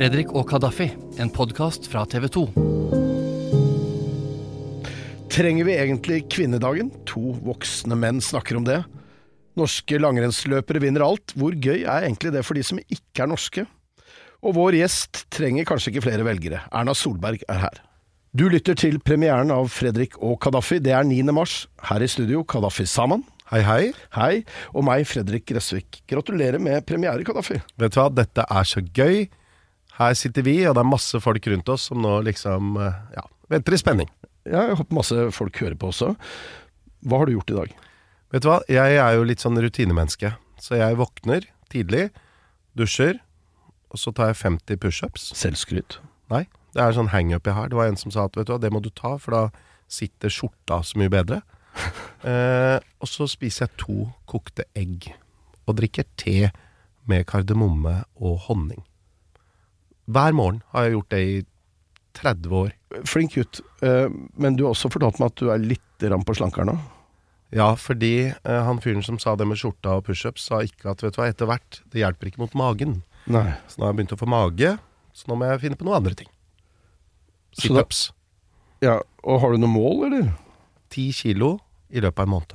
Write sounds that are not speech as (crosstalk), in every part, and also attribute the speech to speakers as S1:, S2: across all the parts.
S1: Fredrik og Kadafi, en podkast fra TV 2.
S2: Trenger vi egentlig kvinnedagen? To voksne menn snakker om det. Norske langrennsløpere vinner alt. Hvor gøy er egentlig det for de som ikke er norske? Og vår gjest trenger kanskje ikke flere velgere. Erna Solberg er her. Du lytter til premieren av Fredrik og Kadafi. Det er 9. mars. Her i studio, Kadafi Saman.
S3: Hei, hei.
S2: Hei. Og meg, Fredrik Gressvik. Gratulerer med premiere, Kadafi.
S3: Vet du hva, dette er så gøy. Her sitter vi, og det er masse folk rundt oss som nå liksom eh, ja, venter i spenning.
S2: Ja, jeg håper masse folk hører på også. Hva har du gjort i dag?
S3: Vet du hva, jeg er jo litt sånn rutinemenneske. Så jeg våkner tidlig, dusjer, og så tar jeg 50 pushups.
S2: Selvskryt.
S3: Nei, det er sånn hangup jeg har. Det var en som sa at vet du hva, det må du ta, for da sitter skjorta så mye bedre. (laughs) eh, og så spiser jeg to kokte egg. Og drikker te med kardemomme og honning. Hver morgen har jeg gjort det i 30 år.
S2: Flink gutt. Eh, Men du har også fortalt meg at du er litt rann på slankeren nå.
S3: Ja, fordi eh, han fyren som sa det med skjorta og pushups, sa ikke at vet du hva, etter hvert, det hjelper ikke mot magen.
S2: Nei.
S3: Så nå har jeg begynt å få mage, så nå må jeg finne på noen andre ting. Situps.
S2: Ja, og har du noe mål, eller?
S3: Ti kilo i løpet av en måned.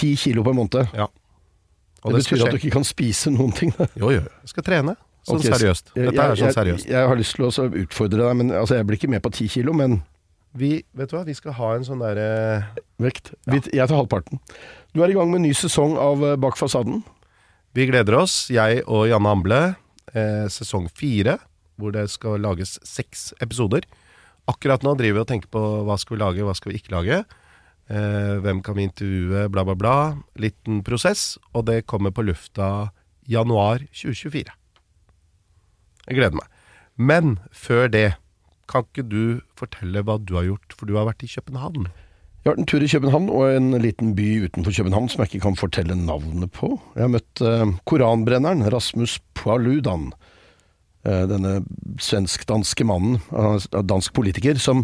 S2: Ti kilo på en måned.
S3: Ja. Og
S2: det,
S3: det,
S2: betyr at du ikke kan spise noen ting. Da.
S3: Jo, jo. Jeg skal trene. Sånn
S2: okay,
S3: seriøst.
S2: Jeg,
S3: Dette er sånn seriøst.
S2: Jeg, jeg har lyst til å utfordre deg, men altså, jeg blir ikke med på ti kilo, men
S3: Vi, vet du hva, vi skal ha en sånn derre
S2: vekt. Vi, jeg tar halvparten. Du er i gang med en ny sesong av eh, Bak fasaden.
S3: Vi gleder oss, jeg og Janne Amble, eh, sesong fire, hvor det skal lages seks episoder. Akkurat nå driver vi og tenker på hva skal vi lage, hva skal vi ikke lage. Eh, hvem kan vi intervjue, bla, bla, bla. Liten prosess, og det kommer på lufta januar 2024. Jeg gleder meg. Men før det, kan ikke du fortelle hva du har gjort, for du har vært i København?
S2: Jeg har vært en tur i København og en liten by utenfor København som jeg ikke kan fortelle navnet på. Jeg har møtt uh, koranbrenneren Rasmus Paludan. Eh, denne svensk-danske mannen, er dansk politiker, som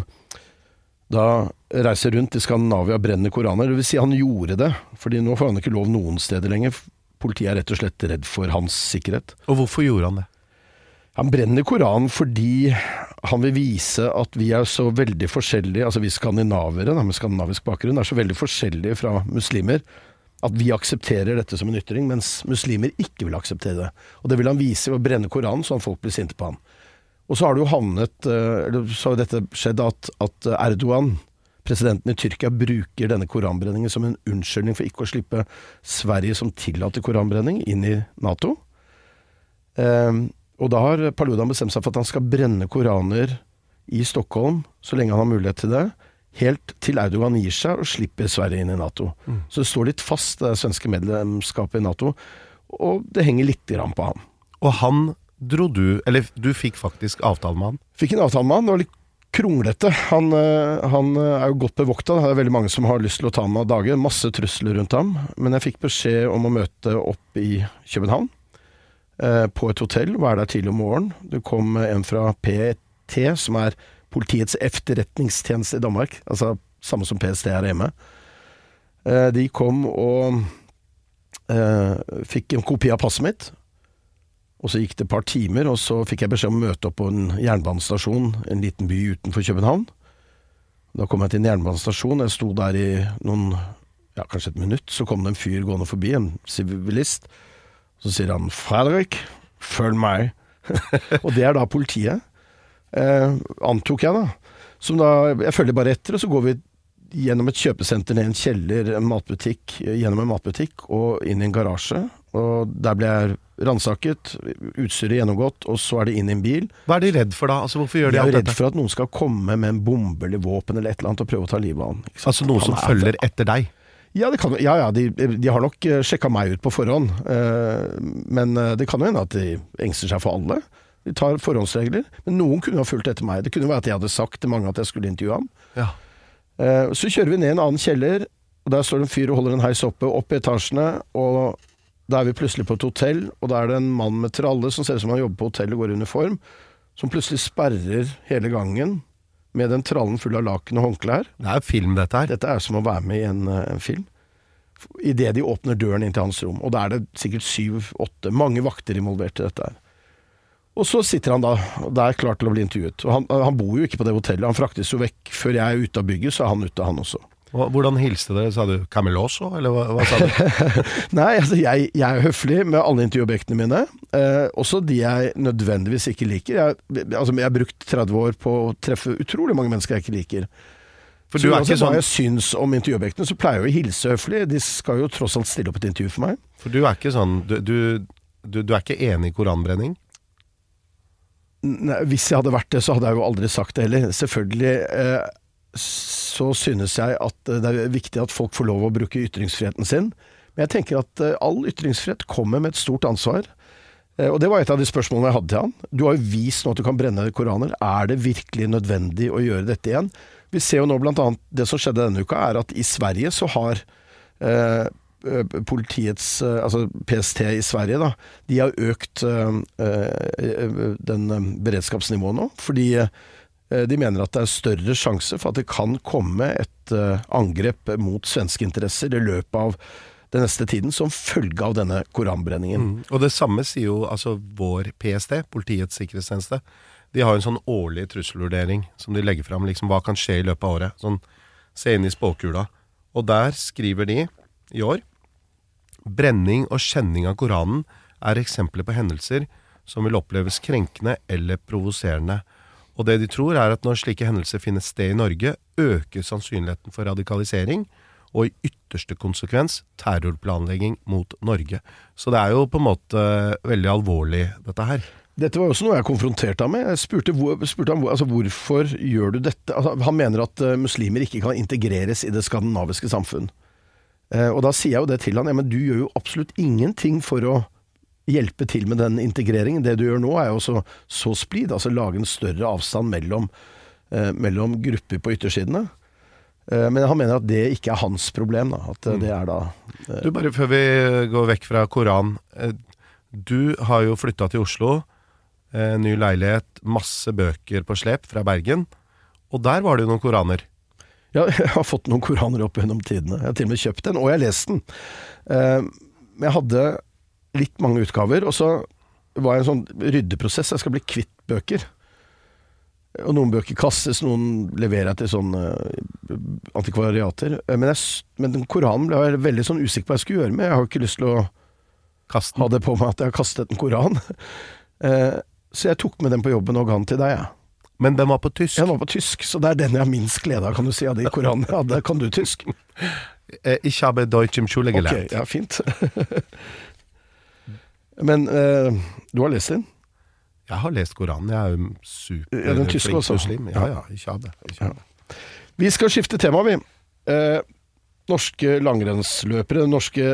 S2: da reiser rundt i Skandinavia og brenner koraner. Det vil si han gjorde det, fordi nå får han ikke lov noen steder lenger. Politiet er rett og slett redd for hans sikkerhet.
S3: Og hvorfor gjorde han det?
S2: Han brenner Koranen fordi han vil vise at vi er så veldig forskjellige, altså vi skandinavere med skandinavisk bakgrunn, er så veldig forskjellige fra muslimer at vi aksepterer dette som en ytring, mens muslimer ikke vil akseptere det. Og det vil han vise ved å brenne Koranen, sånn at folk blir sinte på han. Og så har det jo havnet, eh, så har dette skjedd at, at Erdogan, presidenten i Tyrkia, bruker denne koranbrenningen som en unnskyldning for ikke å slippe Sverige, som tillater koranbrenning, inn i Nato. Ehm, og da har Paludan bestemt seg for at han skal brenne koraner i Stockholm, så lenge han har mulighet til det, helt til Erdogan gir seg og slipper Sverige inn i Nato. Så det står litt fast, det svenske medlemskapet i Nato, og det henger litt grann på han.
S3: Og han dro du, eller du fikk faktisk avtale med han.
S2: Fikk en avtale med han, det var litt kronglete. Han, eh, han eh, er jo godt bevokta, det er veldig mange som har lyst til å ta ham av dage. Masse trusler rundt ham. Men jeg fikk beskjed om å møte opp i København, på et hotell, være der tidlig om morgenen. Det kom en fra PET, som er Politiets efterretningstjeneste i Danmark, altså samme som PST her hjemme. Eh, De kom og eh, fikk en kopi av passet mitt. Og så gikk det et par timer, og så fikk jeg beskjed om å møte opp på en jernbanestasjon, en liten by utenfor København. Da kom jeg til en jernbanestasjon, jeg sto der i noen, ja kanskje et minutt, så kom det en fyr gående forbi, en sivilist. Så sier han 'Fredrik, følg meg'. (laughs) og det er da politiet, eh, antok jeg da. Som da, jeg følger bare etter, og så går vi gjennom et kjøpesenter, ned en kjeller, en matbutikk, gjennom en matbutikk og inn i en garasje. Og der ble jeg ransaket, utstyret gjennomgått, og så er det inn i en bil.
S3: Hva er de redd for da? Altså Hvorfor gjør
S2: De
S3: de
S2: er jo
S3: alt
S2: redd for at noen skal komme med en bombe eller våpen eller et eller annet og prøve å ta livet av han.
S3: Altså noen som
S2: er-
S3: følger etter deg?
S2: Ja, det kan, ja, ja de, de har nok sjekka meg ut på forhånd. eh, Men eh, det kan jo hende at de engster seg for alle. De tar forhåndsregler. Men noen kunne ha fulgt etter meg. Det kunne være at jeg hadde sagt til mange at jeg skulle intervjue ham.
S3: Ja.
S2: Eh, Så kjører vi ned en annen kjeller, og der står det en fyr og holder en heis oppe, opp i etasjene, og da er vi plutselig på et hotell, og da er det en mann med tralle som ser ut som han jobber på hotell og går i uniform, som plutselig sperrer hele gangen med den trallen full av laken og håndklær.
S3: Det er film, dette her.
S2: Dette er som å være med i en, eh, en film. Idet de åpner døren inn til hans rom, og da er det sikkert syv-åtte, mange vakter involvert i dette her. Og så sitter han da, og det er klar til å bli intervjuet. Og han, han bor jo ikke på det hotellet, han fraktes jo vekk. Før jeg er ute av bygget, så er han ute, han også.
S3: Hvordan hilste dere? Sa du Cameloso, eller hva, hva sa du? (laughs)
S2: Nei, altså jeg, jeg er høflig med alle intervjuobjektene mine. Eh, også de jeg nødvendigvis ikke liker. Jeg, altså, jeg har brukt 30 år på å treffe utrolig mange mennesker jeg ikke liker.
S3: For
S2: så
S3: du
S2: uansett
S3: sånn...
S2: hva jeg syns om intervjuobjektene, så pleier jeg å hilse høflig. De skal jo tross alt stille opp et intervju for meg.
S3: for du er ikke sånn du, du, du, du er ikke enig i koranbrenning?
S2: Nei, hvis jeg hadde vært det, så hadde jeg jo aldri sagt det heller. Selvfølgelig eh, så synes jeg at eh, det er viktig at folk får lov å bruke ytringsfriheten sin. Men jeg tenker at eh, all ytringsfrihet kommer med et stort ansvar. Eh, og det var et av de spørsmålene jeg hadde til han. Du har jo vist nå at du kan brenne koraner. Er det virkelig nødvendig å gjøre dette igjen? Vi ser jo nå annet det som skjedde denne uka, er at i Sverige så har eh, politiets, altså PST i Sverige, da, de har økt eh, den beredskapsnivået nå. Fordi de mener at det er større sjanse for at det kan komme et eh, angrep mot svenske interesser i løpet av den neste tiden, som følge av denne koranbrenningen.
S3: Mm. Og det samme sier jo altså vår PST, Politiets sikkerhetstjeneste. De har en sånn årlig trusselvurdering som de legger fram. Liksom, hva kan skje i løpet av året? Sånn, se inn i spåkula. Og der skriver de i år Brenning og kjenning av Koranen er eksempler på hendelser som vil oppleves krenkende eller provoserende. Og det de tror er at når slike hendelser finner sted i Norge, øker sannsynligheten for radikalisering, og i ytterste konsekvens terrorplanlegging mot Norge. Så det er jo på en måte veldig alvorlig, dette her.
S2: Dette var også noe jeg konfronterte ham med. Jeg spurte, spurte ham altså, hvorfor gjør du dette. Altså, han mener at eh, muslimer ikke kan integreres i det skandinaviske samfunn. Eh, og da sier jeg jo det til han, ja, men du gjør jo absolutt ingenting for å hjelpe til med den integreringen. Det du gjør nå er jo også så splid, altså lage en større avstand mellom, eh, mellom grupper på yttersidene. Eh, men han mener at det ikke er hans problem, da. At mm. det er da eh,
S3: Du, bare før vi går vekk fra Koran. eh, Du har jo flytta til Oslo. eh, Ny leilighet, masse bøker på slep fra Bergen. Og der var det jo noen koraner.
S2: Ja, (laughs) jeg har fått noen koraner opp gjennom tidene. Jeg har til og med kjøpt en, og jeg har lest den. Eh, Men jeg hadde litt mange utgaver, og så var jeg en sånn ryddeprosess. Jeg skal bli kvitt bøker. Og noen bøker kastes, noen leverer jeg til sånne eh, antikvariater. Eh, Men, jeg, men den Koranen ble jeg veldig sånn usikker på hva jeg skulle gjøre med. Jeg har jo ikke lyst til å
S3: Kasten.
S2: ha det på meg at jeg har kastet en koran. (laughs) Eh, Så jeg tok med den på jobben og ga den til deg, jeg.
S3: Men den var på tysk.
S2: Den var på tysk, så det er den jeg har minst glede av, kan du si, av de koranene jeg hadde. Kan du tysk? (laughs)
S3: Ich habe Deutsch im Schule
S2: ja, fint. (laughs) Men eh, du har lest den?
S3: Jeg har lest Koranen. Jeg er jo superflink
S2: Ja,
S3: muslim. Ja, ja. ikke av det habe.
S2: Vi skal skifte tema, vi. Eh, norske langrennsløpere, norske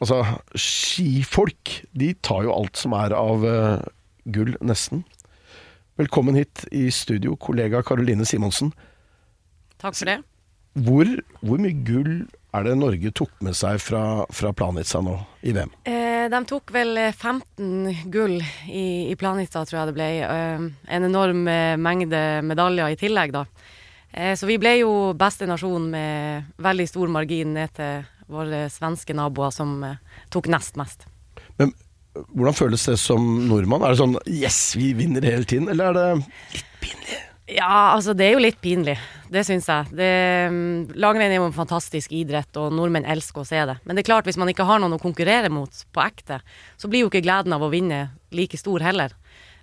S2: altså, skifolk, de tar jo alt som er av eh, gull, nesten. Velkommen hit i studio, kollega Karoline Simonsen.
S4: Takk for det.
S2: Hvor, hvor mye gull er det Norge tok med seg fra, fra Planica nå, i VM?
S4: Eh, de tok vel eh, 15 gull i, i Planica, tror jeg det ble. Eh, en enorm eh, mengde medaljer i tillegg, da. Eh, så vi ble jo beste nasjon med veldig stor margin ned til våre svenske naboer, som eh, tok nest mest.
S2: Men hvordan føles det som nordmann? Er det sånn 'yes, vi vinner hele tiden', eller er det litt pinlig?
S4: Ja, altså det er jo litt pinlig. Det syns jeg. Det, mm, langrenn er jo en fantastisk idrett, og nordmenn elsker å se det. Men det er klart, hvis man ikke har noen å konkurrere mot på ekte, så blir jo ikke gleden av å vinne like stor heller.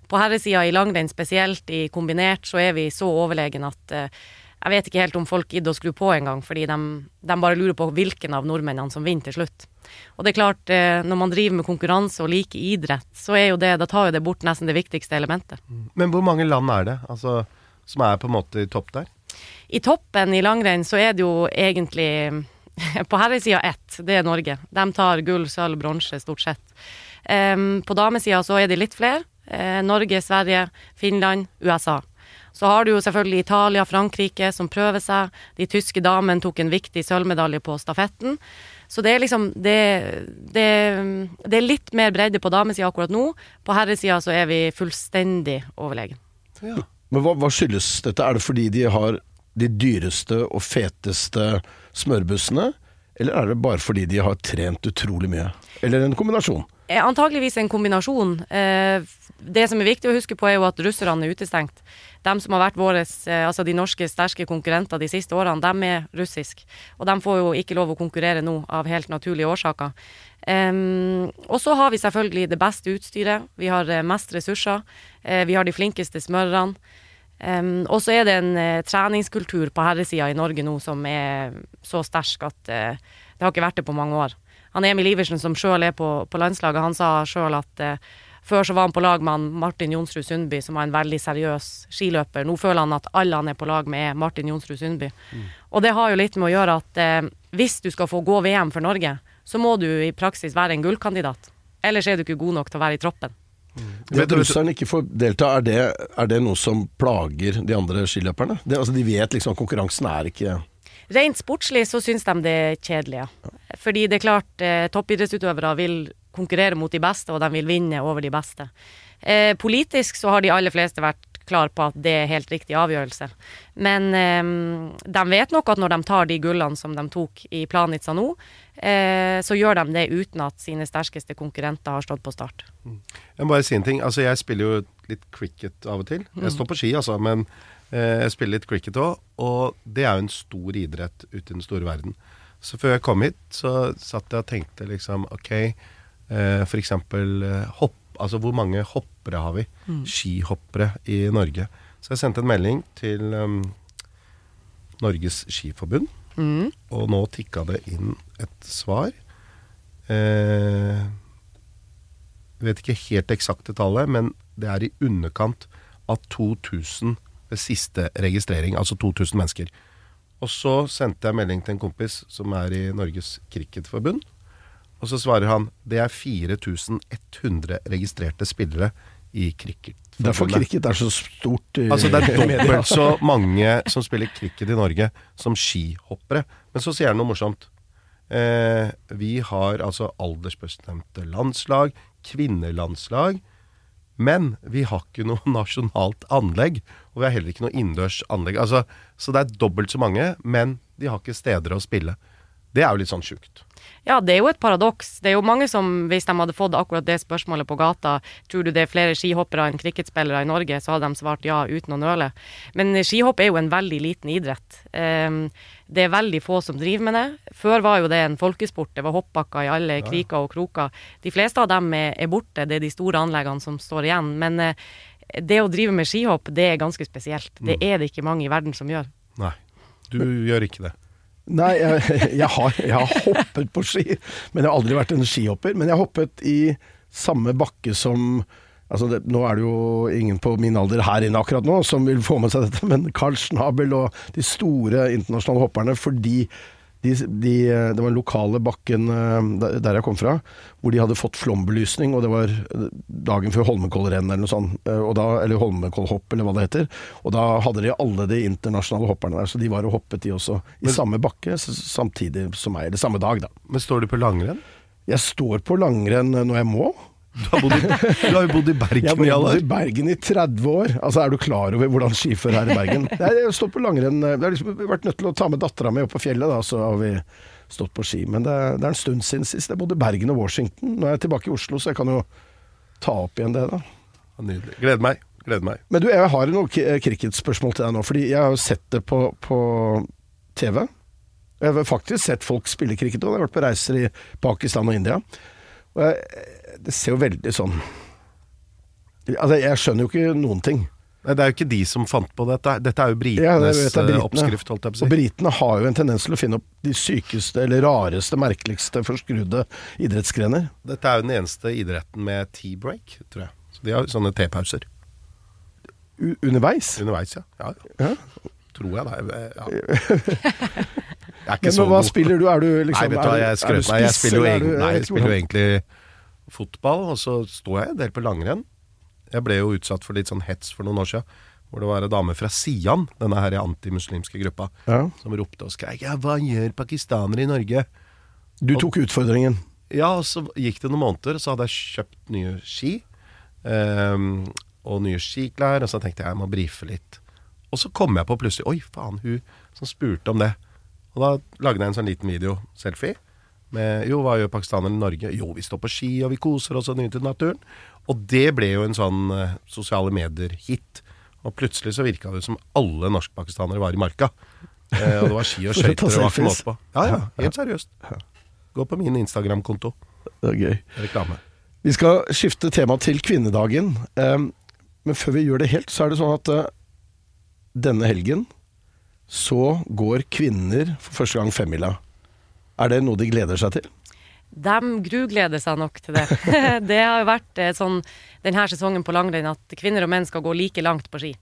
S4: På herresida i langrenn, spesielt i kombinert, så er vi så overlegen at eh, jeg vet ikke helt om folk gidder å skru på engang, fordi de, de bare lurer på hvilken av nordmennene som vinner til slutt. Og det er klart, eh, når man driver med konkurranse og liker idrett, så er jo det, da tar jo det bort nesten det viktigste elementet.
S3: Men hvor mange land er det altså, som er på en måte i topp der?
S4: I toppen i langrenn så er det jo egentlig (laughs) På herresida ett, det er Norge. De tar gull, sølv, bronse stort sett. Um, på damesida så er det litt flere. Uh, Norge, Sverige, Finland, USA. Så har du jo selvfølgelig Italia, Frankrike som prøver seg. De tyske damene tok en viktig sølvmedalje på stafetten. Så det er liksom det, det, det er litt mer bredde på damesida akkurat nå. På herresida så er vi fullstendig overlegen.
S2: Men hva, hva skyldes dette? Er det fordi de har de dyreste og feteste smørbussene? Eller er det bare fordi de har trent utrolig mye? Eller en kombinasjon?
S4: Antakeligvis Antageligvis en kombinasjon. Eh, det som er viktig å huske på, er jo at russerne er utestengt. De som har vært våre, eh, altså de norske sterke konkurrenter de siste årene, de er russiske. Og de får jo ikke lov å konkurrere nå, av helt naturlige årsaker. Um, og så har vi selvfølgelig det beste utstyret. Vi har eh, mest ressurser. Eh, vi har de flinkeste smørerne. Um, og så er det en uh, treningskultur på herresida i Norge nå som er så sterk at uh, det har ikke vært det på mange år. Han Emil Iversen som sjøl er på, på landslaget, han sa sjøl at uh, før så var han på lag med han Martin Jonsrud Sundby, som var en veldig seriøs skiløper. Nå føler han at alle han er på lag med, er Martin Jonsrud Sundby. Og det har jo litt med å gjøre at hvis du skal få gå VM for Norge, så må du i praksis være en gullkandidat. Ellers er du ikke god nok til å være i troppen.
S2: Det at russerne ikke får delta, er det, er det noe som plager de andre skiløperne? Det, altså, de vet liksom konkurransen er ikke
S4: Rent sportslig så syns de det er kjedelig, ja. Fordi det er klart, eh, toppidrettsutøvere vil konkurrere mot de beste, og de vil vinne over de beste. Eh, politisk så har de aller fleste vært klar på at det er helt riktig avgjørelse. Men eh, de vet nok at når de tar de gullene som de tok i Planica nå, eh, så gjør de det uten at sine sterkeste konkurrenter har stått på start.
S3: Jeg må bare si en ting. Altså, jeg spiller jo litt cricket av og til. Jeg står på ski, altså, men eh, jeg spiller litt cricket òg. Og det er jo en stor idrett ute i den store verden. Så før jeg kom hit, så satt jeg og tenkte liksom OK, eh, eksempel eh, hopp. Altså hvor mange hoppere har vi? Skihoppere i Norge. Så jeg sendte en melding til um, Norges Skiforbund. Og nå tikka det inn et svar. Eh, vet ikke helt eksakte tallet, men det er i underkant av 2000 ved siste registrering. Altså 2000 mennesker. Og så sendte jeg melding til en kompis som er i Norges Cricketforbund. Og så svarer han det er 4100 registrerte spillere i cricket.
S2: Derfor cricket er så stort. i-
S3: Altså det er (laughs) dobbelt så mange som spiller cricket i Norge som skihoppere. Men så sier han noe morsomt. Eh, vi har altså aldersbestemte landslag, kvinnelandslag. Men vi har ikke noe (laughs) nasjonalt anlegg, og vi har heller ikke noe innendørs anlegg. Altså, så det er dobbelt så mange, men de har ikke steder å spille. Det er jo litt sånn sjukt.
S4: Ja, det er jo et paradoks. Det er jo mange som, hvis de hadde fått akkurat det spørsmålet på gata, tror du det er flere skihoppere enn cricketspillere i Norge, så hadde de svart ja uten å nøle. Men skihopp er jo en veldig liten idrett. Ehm, det er veldig få som driver med det. Før var jo det en folkesport, det var hoppbakker i alle kriker og kroker. De fleste av dem er, borte, det er de store anleggene som står igjen. Men eh, det å drive med skihopp, det er ganske spesielt. Det er det ikke mange i verden som gjør.
S3: Nei, du gjør ikke det.
S2: Nei, jeg, jeg, har, jeg har hoppet på ski, men jeg har aldri vært en skihopper. Men jeg har hoppet i samme bakke som Altså det, Nå er det jo ingen på min alder her inne akkurat nå som vil få med seg dette, men Karl Schnabel og de store internasjonale hopperne fordi de, de, det var den lokale bakken eh, der jeg kom fra, hvor de hadde fått flombelysning, og det var dagen før Holmenkollrennet eller noe sånt, eh, da, eller Holmenkollhopp eller hva det heter. Og da hadde de alle de internasjonale hopperne der, så de var og hoppet de også i
S3: Men-
S2: samme bakke samtidig som meg, eller samme dag da.
S3: Men står du på langrenn?
S2: Jeg står på langrenn når jeg må.
S3: Du har, bodd i, du har jo bodd i Bergen
S2: har
S3: i alle
S2: bodd i Bergen i 30 år. Altså, Er du klar over hvordan skiføre er i Bergen? (laughs) Jeg har stått på langrenn Jeg har liksom vært nødt til å ta med dattera mi opp på fjellet, da, så har vi stått på ski. Men det, det er en stund siden sist. Jeg bodde i Bergen og Washington. Nå er jeg tilbake i Oslo, så jeg kan jo ta opp igjen det, da.
S3: Nydelig. Gleder meg. Gleder meg.
S2: Men du, jeg har noen k- cricketspørsmål til deg nå, fordi jeg har jo sett det på, på TV. Jeg har faktisk sett folk spille cricket òg. Jeg har vært på reiser i Pakistan og India. Og jeg, det ser jo veldig sånn Altså, jeg skjønner jo ikke noen ting.
S3: Nei, det er jo ikke de som fant på dette. Dette er jo
S2: Ja, det
S3: britenes
S2: jeg,
S3: eh,
S2: britene.
S3: oppskrift, holdt jeg på å si.
S2: Og britene har jo en tendens til å finne opp de sykeste, eller rareste, merkeligste, forskrudde idrettsgrener.
S3: Dette er jo den eneste idretten med tea break, tror jeg. Så de har sånne tepauser
S2: U underveis.
S3: underveis, ja. ja.
S2: Ja.
S3: Tror jeg det. er- Ja. (laughs) Jeg er ikke
S2: Men
S3: så
S2: hva
S3: god.
S2: spiller du? Er du liksom
S3: Nei, vet du hva,
S2: er,
S3: jeg
S2: er
S3: skrøt meg. Jeg spiller jo,
S2: er
S3: egentlig, fotball, og så sto jeg en del på langrenn. Jeg ble jo utsatt for litt sånn hets for noen år siden. Hvor det var en dame fra Sian, denne her antimuslimske gruppa,
S2: Ja.
S3: som ropte og skreik ja, 'Hva gjør pakistanere i Norge?'
S2: Du tok utfordringen.
S3: Ja, og så gikk det noen måneder, så hadde jeg kjøpt nye ski. Um, og nye skiklær, og så tenkte jeg jeg må brife litt. Og så kom jeg på plutselig Oi, faen, hun som spurte om det. Og da lagde jeg en sånn liten video, selfie. Med jo, hva gjør pakistanerne i Norge? Jo, vi står på ski, og vi koser oss og nyter naturen. Og det ble jo en sånn eh, sosiale medier-hit. Og plutselig så virka det som alle norskpakistanere var i marka. Eh, og det var ski og (laughs) skøyter og var ikke måte på. Ja, ja, helt seriøst. Gå på min Instagram-konto.
S2: Gøy.
S3: Reklame.
S2: Vi skal skifte tema til kvinnedagen. Um, men før vi gjør det helt, så er det sånn at uh, denne helgen så går kvinner for første gang femmila. Er det noe de gleder seg til?
S4: De grugleder seg nok til det. (laughs) det har jo vært eh, sånn denne sesongen på langrenn at kvinner og menn skal gå like langt på ski.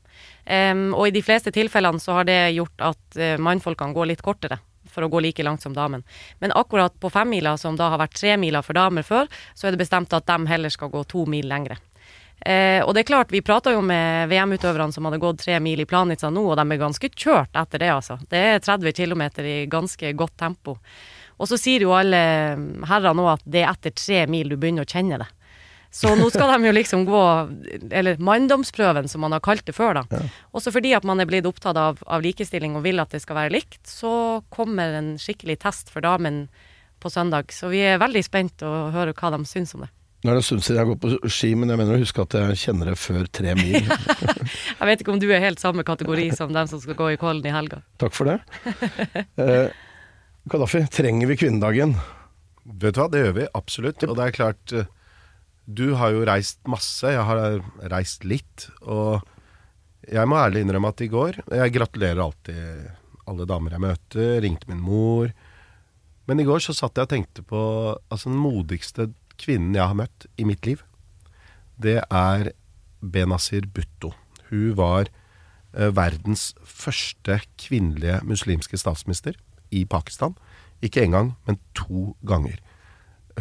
S4: Um, og i de fleste tilfellene så har det gjort at eh, mannfolkene går litt kortere for å gå like langt som damen. Men akkurat på femmila, som da har vært tremila for damer før, så er det bestemt at de heller skal gå to mil lengre. Eh, og det er klart, vi prata jo med VM-utøverne som hadde gått tre mil i Planica nå, og de er ganske kjørt etter det, altså. Det er 30 km i ganske godt tempo. Og så sier jo alle herrer nå at det er etter tre mil du begynner å kjenne det. Så nå skal de jo liksom gå, eller manndomsprøven som man har kalt det før, da. Også fordi at man er blitt opptatt av, av likestilling og vil at det skal være likt, så kommer en skikkelig test for damen på søndag. Så vi er veldig spent å høre hva de syns om det.
S2: Nå er det en stund siden jeg har gått på ski, men jeg mener å huske at jeg kjenner det før tre mil. (laughs)
S4: Jeg vet ikke om du er helt samme kategori som dem som skal gå i Kollen i helga.
S2: Takk for det. (laughs) Eh, Gaddafi, trenger vi kvinnedagen?
S3: Vet du hva, det gjør vi absolutt. Og det er klart eh, Du har jo reist masse, jeg har reist litt. Og jeg må ærlig innrømme at i går Jeg gratulerer alltid alle damer jeg møter. Ringte min mor. Men i går så satt jeg og tenkte på Altså den modigste kvinnen jeg har møtt i mitt liv. Det er Benazir Bhutto. Hun var eh, verdens første kvinnelige muslimske statsminister i Pakistan. Ikke én gang, men to ganger.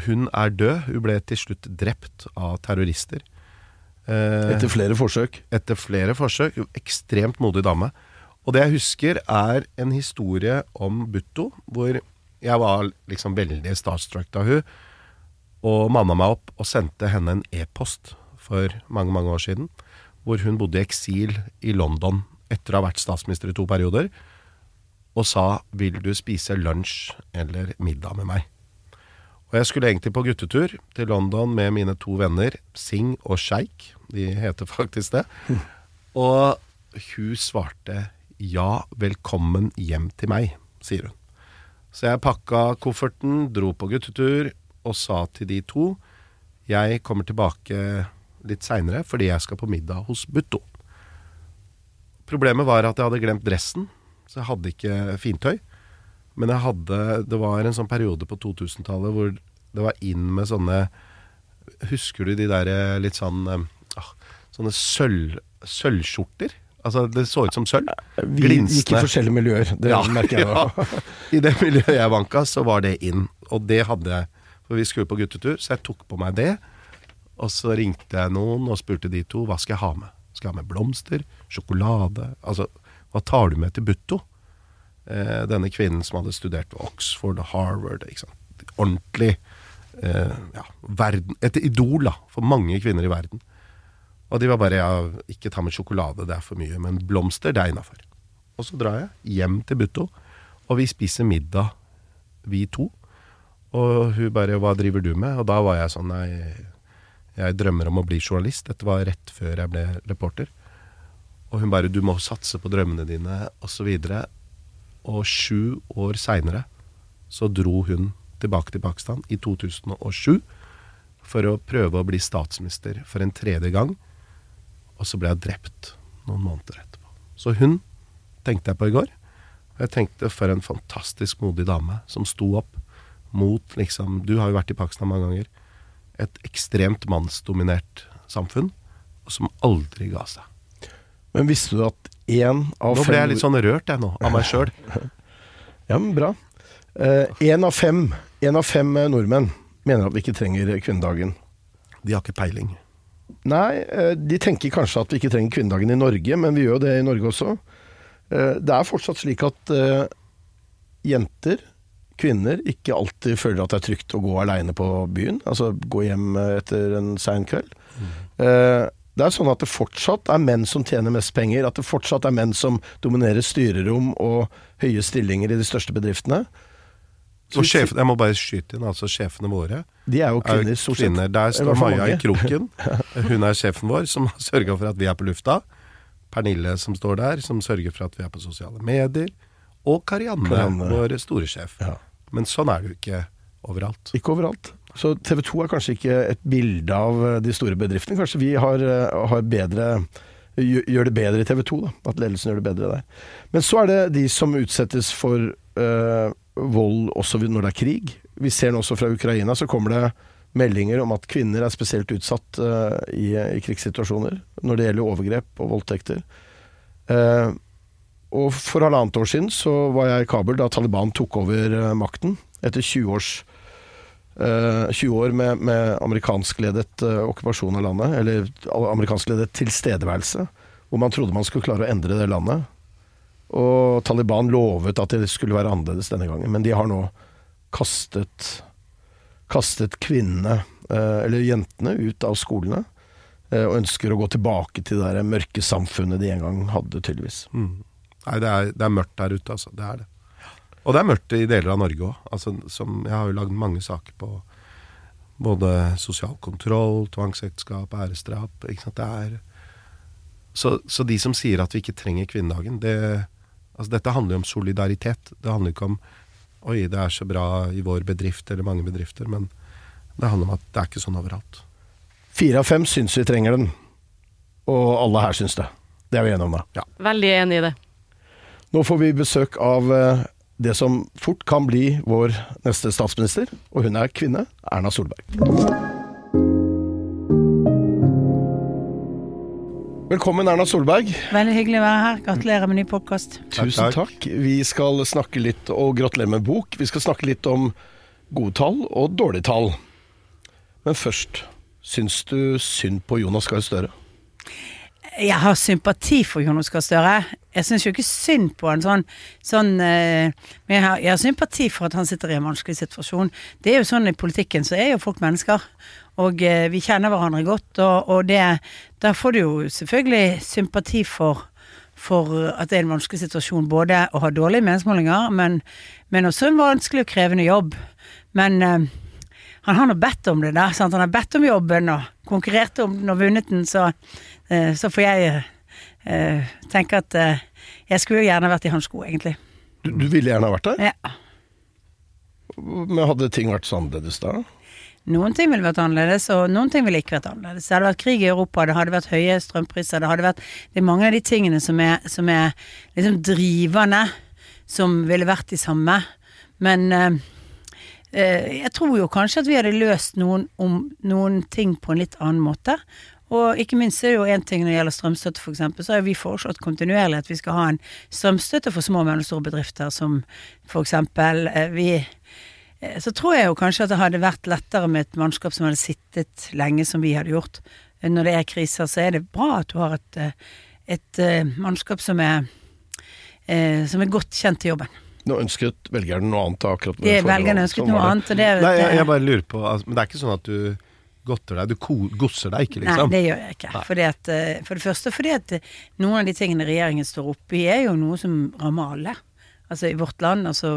S3: Hun er død. Hun ble til slutt drept av terrorister. Eh,
S2: Etter flere forsøk.
S3: etter flere forsøk. Ekstremt modig dame. Og det jeg husker, er en historie om Butto, hvor jeg var liksom veldig starstruck av hun og manna meg opp og sendte henne en e-post for mange, mange år siden, hvor hun bodde i eksil i London etter å ha vært statsminister i to perioder, og sa 'vil du spise lunsj eller middag med meg'? Og jeg skulle egentlig på guttetur til London med mine to venner, Singh og Sheikh. De heter (laughs) faktisk det. Og hun svarte 'ja, velkommen hjem til meg', sier hun. Så jeg pakka kofferten, dro på guttetur og sa til de to 'jeg kommer tilbake litt seinere fordi jeg skal på middag hos Butto'. Problemet var at jeg hadde glemt dressen, så jeg hadde ikke fintøy. Men jeg hadde Det var en sånn periode på 2000-tallet hvor det var inn med sånne Husker du de der eh, litt sånn eh, ah, Sånne sølv, sølvskjorter? Altså, det så ut som sølv.
S2: Vi gikk i forskjellige miljøer, det merker jeg (laughs) nå.
S3: ja. I det miljøet jeg vanka, så var det inn. Og det hadde jeg. For vi skulle på guttetur, så jeg tok på meg det. Og så ringte jeg noen og spurte de to hva skal jeg ha med. Skal jeg ha med blomster? Sjokolade? Altså, hva tar du med til Butto? Eh, denne kvinnen som hadde studert ved Oxford og Harvard. Ordentlig eh, ja, verden, Et idol da, for mange kvinner i verden. Og de var bare ja, ikke ta med sjokolade, det er for mye. Men blomster, det er innafor. Og så drar jeg hjem til Butto, og vi spiser middag, vi to. Og hun bare 'hva driver du med?' Og da var jeg sånn nei, jeg drømmer om å bli journalist. Dette var rett før jeg ble reporter. Og hun bare 'du må satse på drømmene dine', osv. Og sju år seinere så dro hun tilbake til Pakistan i 2007 for å prøve å bli statsminister for en tredje gang. Og så ble jeg drept noen måneder etterpå. Så hun tenkte jeg på i går. Og jeg tenkte for en fantastisk modig dame som sto opp mot liksom Du har jo vært i Pakistan mange ganger. Et ekstremt mannsdominert samfunn, og som aldri ga seg.
S2: Men visste du at én av fem Nå
S3: ble jeg litt sånn rørt, jeg nå, av meg sjøl. (laughs)
S2: Ja, men bra. Én av fem En av fem eh, nordmenn mener at vi ikke trenger kvinnedagen.
S3: De har ikke peiling.
S2: Nei, eh, de tenker kanskje at vi ikke trenger kvinnedagen i Norge, men vi gjør det i Norge også. Eh, Det er fortsatt slik at eh, jenter, kvinner, ikke alltid føler at det er trygt å gå aleine på byen. Altså gå hjem eh, etter en sein kveld. Eh, Det er sånn at det fortsatt er menn som tjener mest penger, at det fortsatt er menn som dominerer styrerom og høye stillinger i de største bedriftene.
S3: Og sjef, jeg må bare skyte inn, altså sjefene våre
S2: De er jo
S3: er
S2: kvinner, stort sett.
S3: Der står Maja i kroken. (laughs) Hun er sjefen vår, som har sørga for at vi er på lufta. Pernille som står der, som sørger for at vi er på sosiale medier. Og Karianne,
S2: Karianne.
S3: vår store sjef.
S2: Ja.
S3: Men sånn er det jo ikke overalt.
S2: Ikke overalt. Så TV 2 er kanskje ikke et bilde av eh, de store bedriftene. Kanskje vi har, eh, har bedre gjør det bedre i TV 2, da. At ledelsen gjør det bedre der. Men så er det de som utsettes for øh, vold også når det er krig. Vi ser nå også fra Ukraina, så kommer det meldinger om at kvinner er spesielt utsatt øh, i, i krigssituasjoner. Når det gjelder overgrep og voldtekter. Uh, og for halvannet år siden så var jeg i Kabul da Taliban tok over makten. Etter 20 års 20 år med, med amerikanskledet uh, okkupasjon av landet, eller amerikanskledet tilstedeværelse, hvor man trodde man skulle klare å endre det landet. Og Taliban lovet at det skulle være annerledes denne gangen, men de har nå kastet, kastet kvinnene, eh, eller jentene, ut av skolene. eh, Og ønsker å gå tilbake til det mørke samfunnet de en gang hadde, tydeligvis.
S3: Mm. Nei, det er, det er mørkt der ute, altså. Det er det. Og det er mørkt i deler av Norge òg. Altså, jeg har jo lagd mange saker på både sosial kontroll, tvangsekteskap, æresdrap. Ikke sant? Det er så, så de som sier at vi ikke trenger kvinnedagen det, altså Dette handler jo om solidaritet. Det handler ikke om Oi, det er så bra i vår bedrift eller mange bedrifter. Men det handler om at det er ikke sånn overalt.
S2: Fire av fem syns vi trenger den, og alle her syns det. Det er vi enige om, da.
S4: Veldig enig i det.
S2: Nå får vi besøk av eh, det som fort kan bli vår neste statsminister, og hun er kvinne, Erna Solberg. Velkommen, Erna Solberg.
S5: Veldig hyggelig å være her. Gratulerer med ny podkast.
S2: Tusen
S3: takk.
S2: takk. Vi skal snakke litt, og gratulerer med bok, vi skal snakke litt om gode tall og dårlige tall. Men først, syns du synd på Jonas Gahr Støre?
S5: Jeg har sympati for Jonas Gahr Støre. Jeg syns jo ikke synd på han sånn, sånn eh, Men jeg har, jeg har sympati for at han sitter i en vanskelig situasjon. Det er jo sånn i politikken, så er jo folk mennesker. Og eh, vi kjenner hverandre godt, og, og det Da får du jo selvfølgelig sympati for for at det er en vanskelig situasjon både å ha dårlige meningsmålinger, men, men også en vanskelig og krevende jobb. Men eh, han har nå bedt om det der. Sant? Han har bedt om jobben og konkurrert om den og vunnet den, så, så får jeg eh, tenke at eh, jeg skulle jo gjerne vært i hans sko, egentlig.
S2: Du, du ville gjerne vært der,
S5: Ja.
S2: men hadde ting vært så annerledes da?
S5: Noen ting ville vært annerledes, og noen ting ville ikke vært annerledes. Det hadde vært krig i Europa, det hadde vært høye strømpriser, det hadde vært Det er mange av de tingene som er, som er liksom drivende, som ville vært de samme. Men eh, eh, jeg tror jo kanskje at vi hadde løst noen, om, noen ting på en litt annen måte. Og ikke minst er det jo én ting når det gjelder strømstøtte, f.eks., så har vi foreslått kontinuerlig at vi skal ha en strømstøtte for små og mellomstore bedrifter, som f.eks. Eh, vi Eh, så tror jeg jo kanskje at det hadde vært lettere med et mannskap som hadde sittet lenge, som vi hadde gjort. Når det er kriser, så er det bra at du har et, eh, et mannskap som er, eh, som er godt kjent til jobben.
S2: Nå ønsket velgerne noe annet akkurat med
S5: Det. Velgerne ønsket
S2: Sånn
S5: noe annet, og det,
S3: Nei, jeg, jeg bare lurer på altså, Men det er ikke sånn at du godter deg. Du gosser deg ikke, liksom.
S5: Nei, det gjør jeg ikke. At, eh, for det første fordi at eh, noen av de tingene regjeringen står oppe i, er jo noe som rammer alle. Altså i vårt land. Altså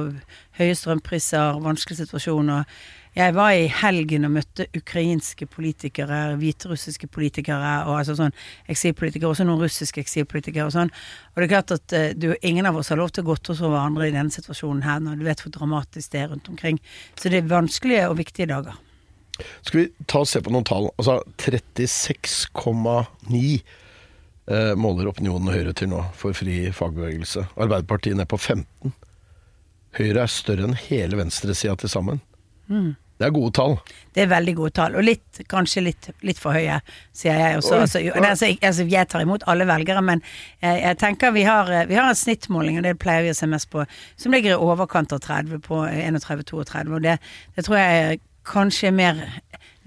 S5: høye strømpriser, vanskelige situasjoner. Jeg var i helgen og møtte ukrainske politikere, hviterussiske politikere, og altså sånn eksilpolitikere, også noen russiske eksilpolitikere og sånn. Og det er klart at eh, du, ingen av oss har lov til å godte oss over hverandre i denne situasjonen her, når du vet hvor dramatisk det er rundt omkring. Så det er vanskelige og viktige dager.
S2: Skal vi ta og se på noen tall? Altså 36,9 eh, måler opinionen Høyre til nå for fri fagbevegelse. Arbeiderpartiet ned på 15. Høyre er større enn hele venstresida til sammen. Det er gode tall.
S5: Det er veldig gode tall, og litt, kanskje litt, litt for høye, sier jeg også. Altså, altså, altså, jeg tar imot alle velgere, men jeg, jeg tenker vi har, eh, vi har en snittmåling, og det pleier vi å se mest på, som ligger i overkant av 30, på 31-32, og det, det tror jeg kanskje er mer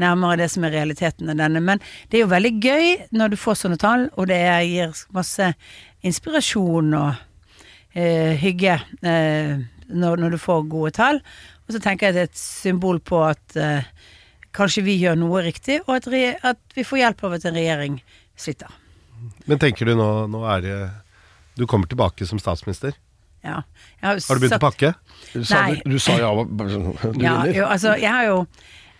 S5: nærmere det som er realiteten av denne. Men det er jo veldig gøy når du får sånne tall, og det gir masse inspirasjon og eh, hygge eh, når, når du får gode tall. Og så tenker jeg det er et symbol på at eh, kanskje vi gjør noe riktig, og at, at vi får hjelp av at en regjering sliter.
S3: Men tenker du nå, nå er det Du kommer tilbake som statsminister.
S5: Ja. Jeg
S3: Har du begynt
S5: sagt-
S3: å pakke?
S2: Du sa,
S5: Nei.
S2: du sa ja, du
S5: Ja, jo, altså, jeg har jo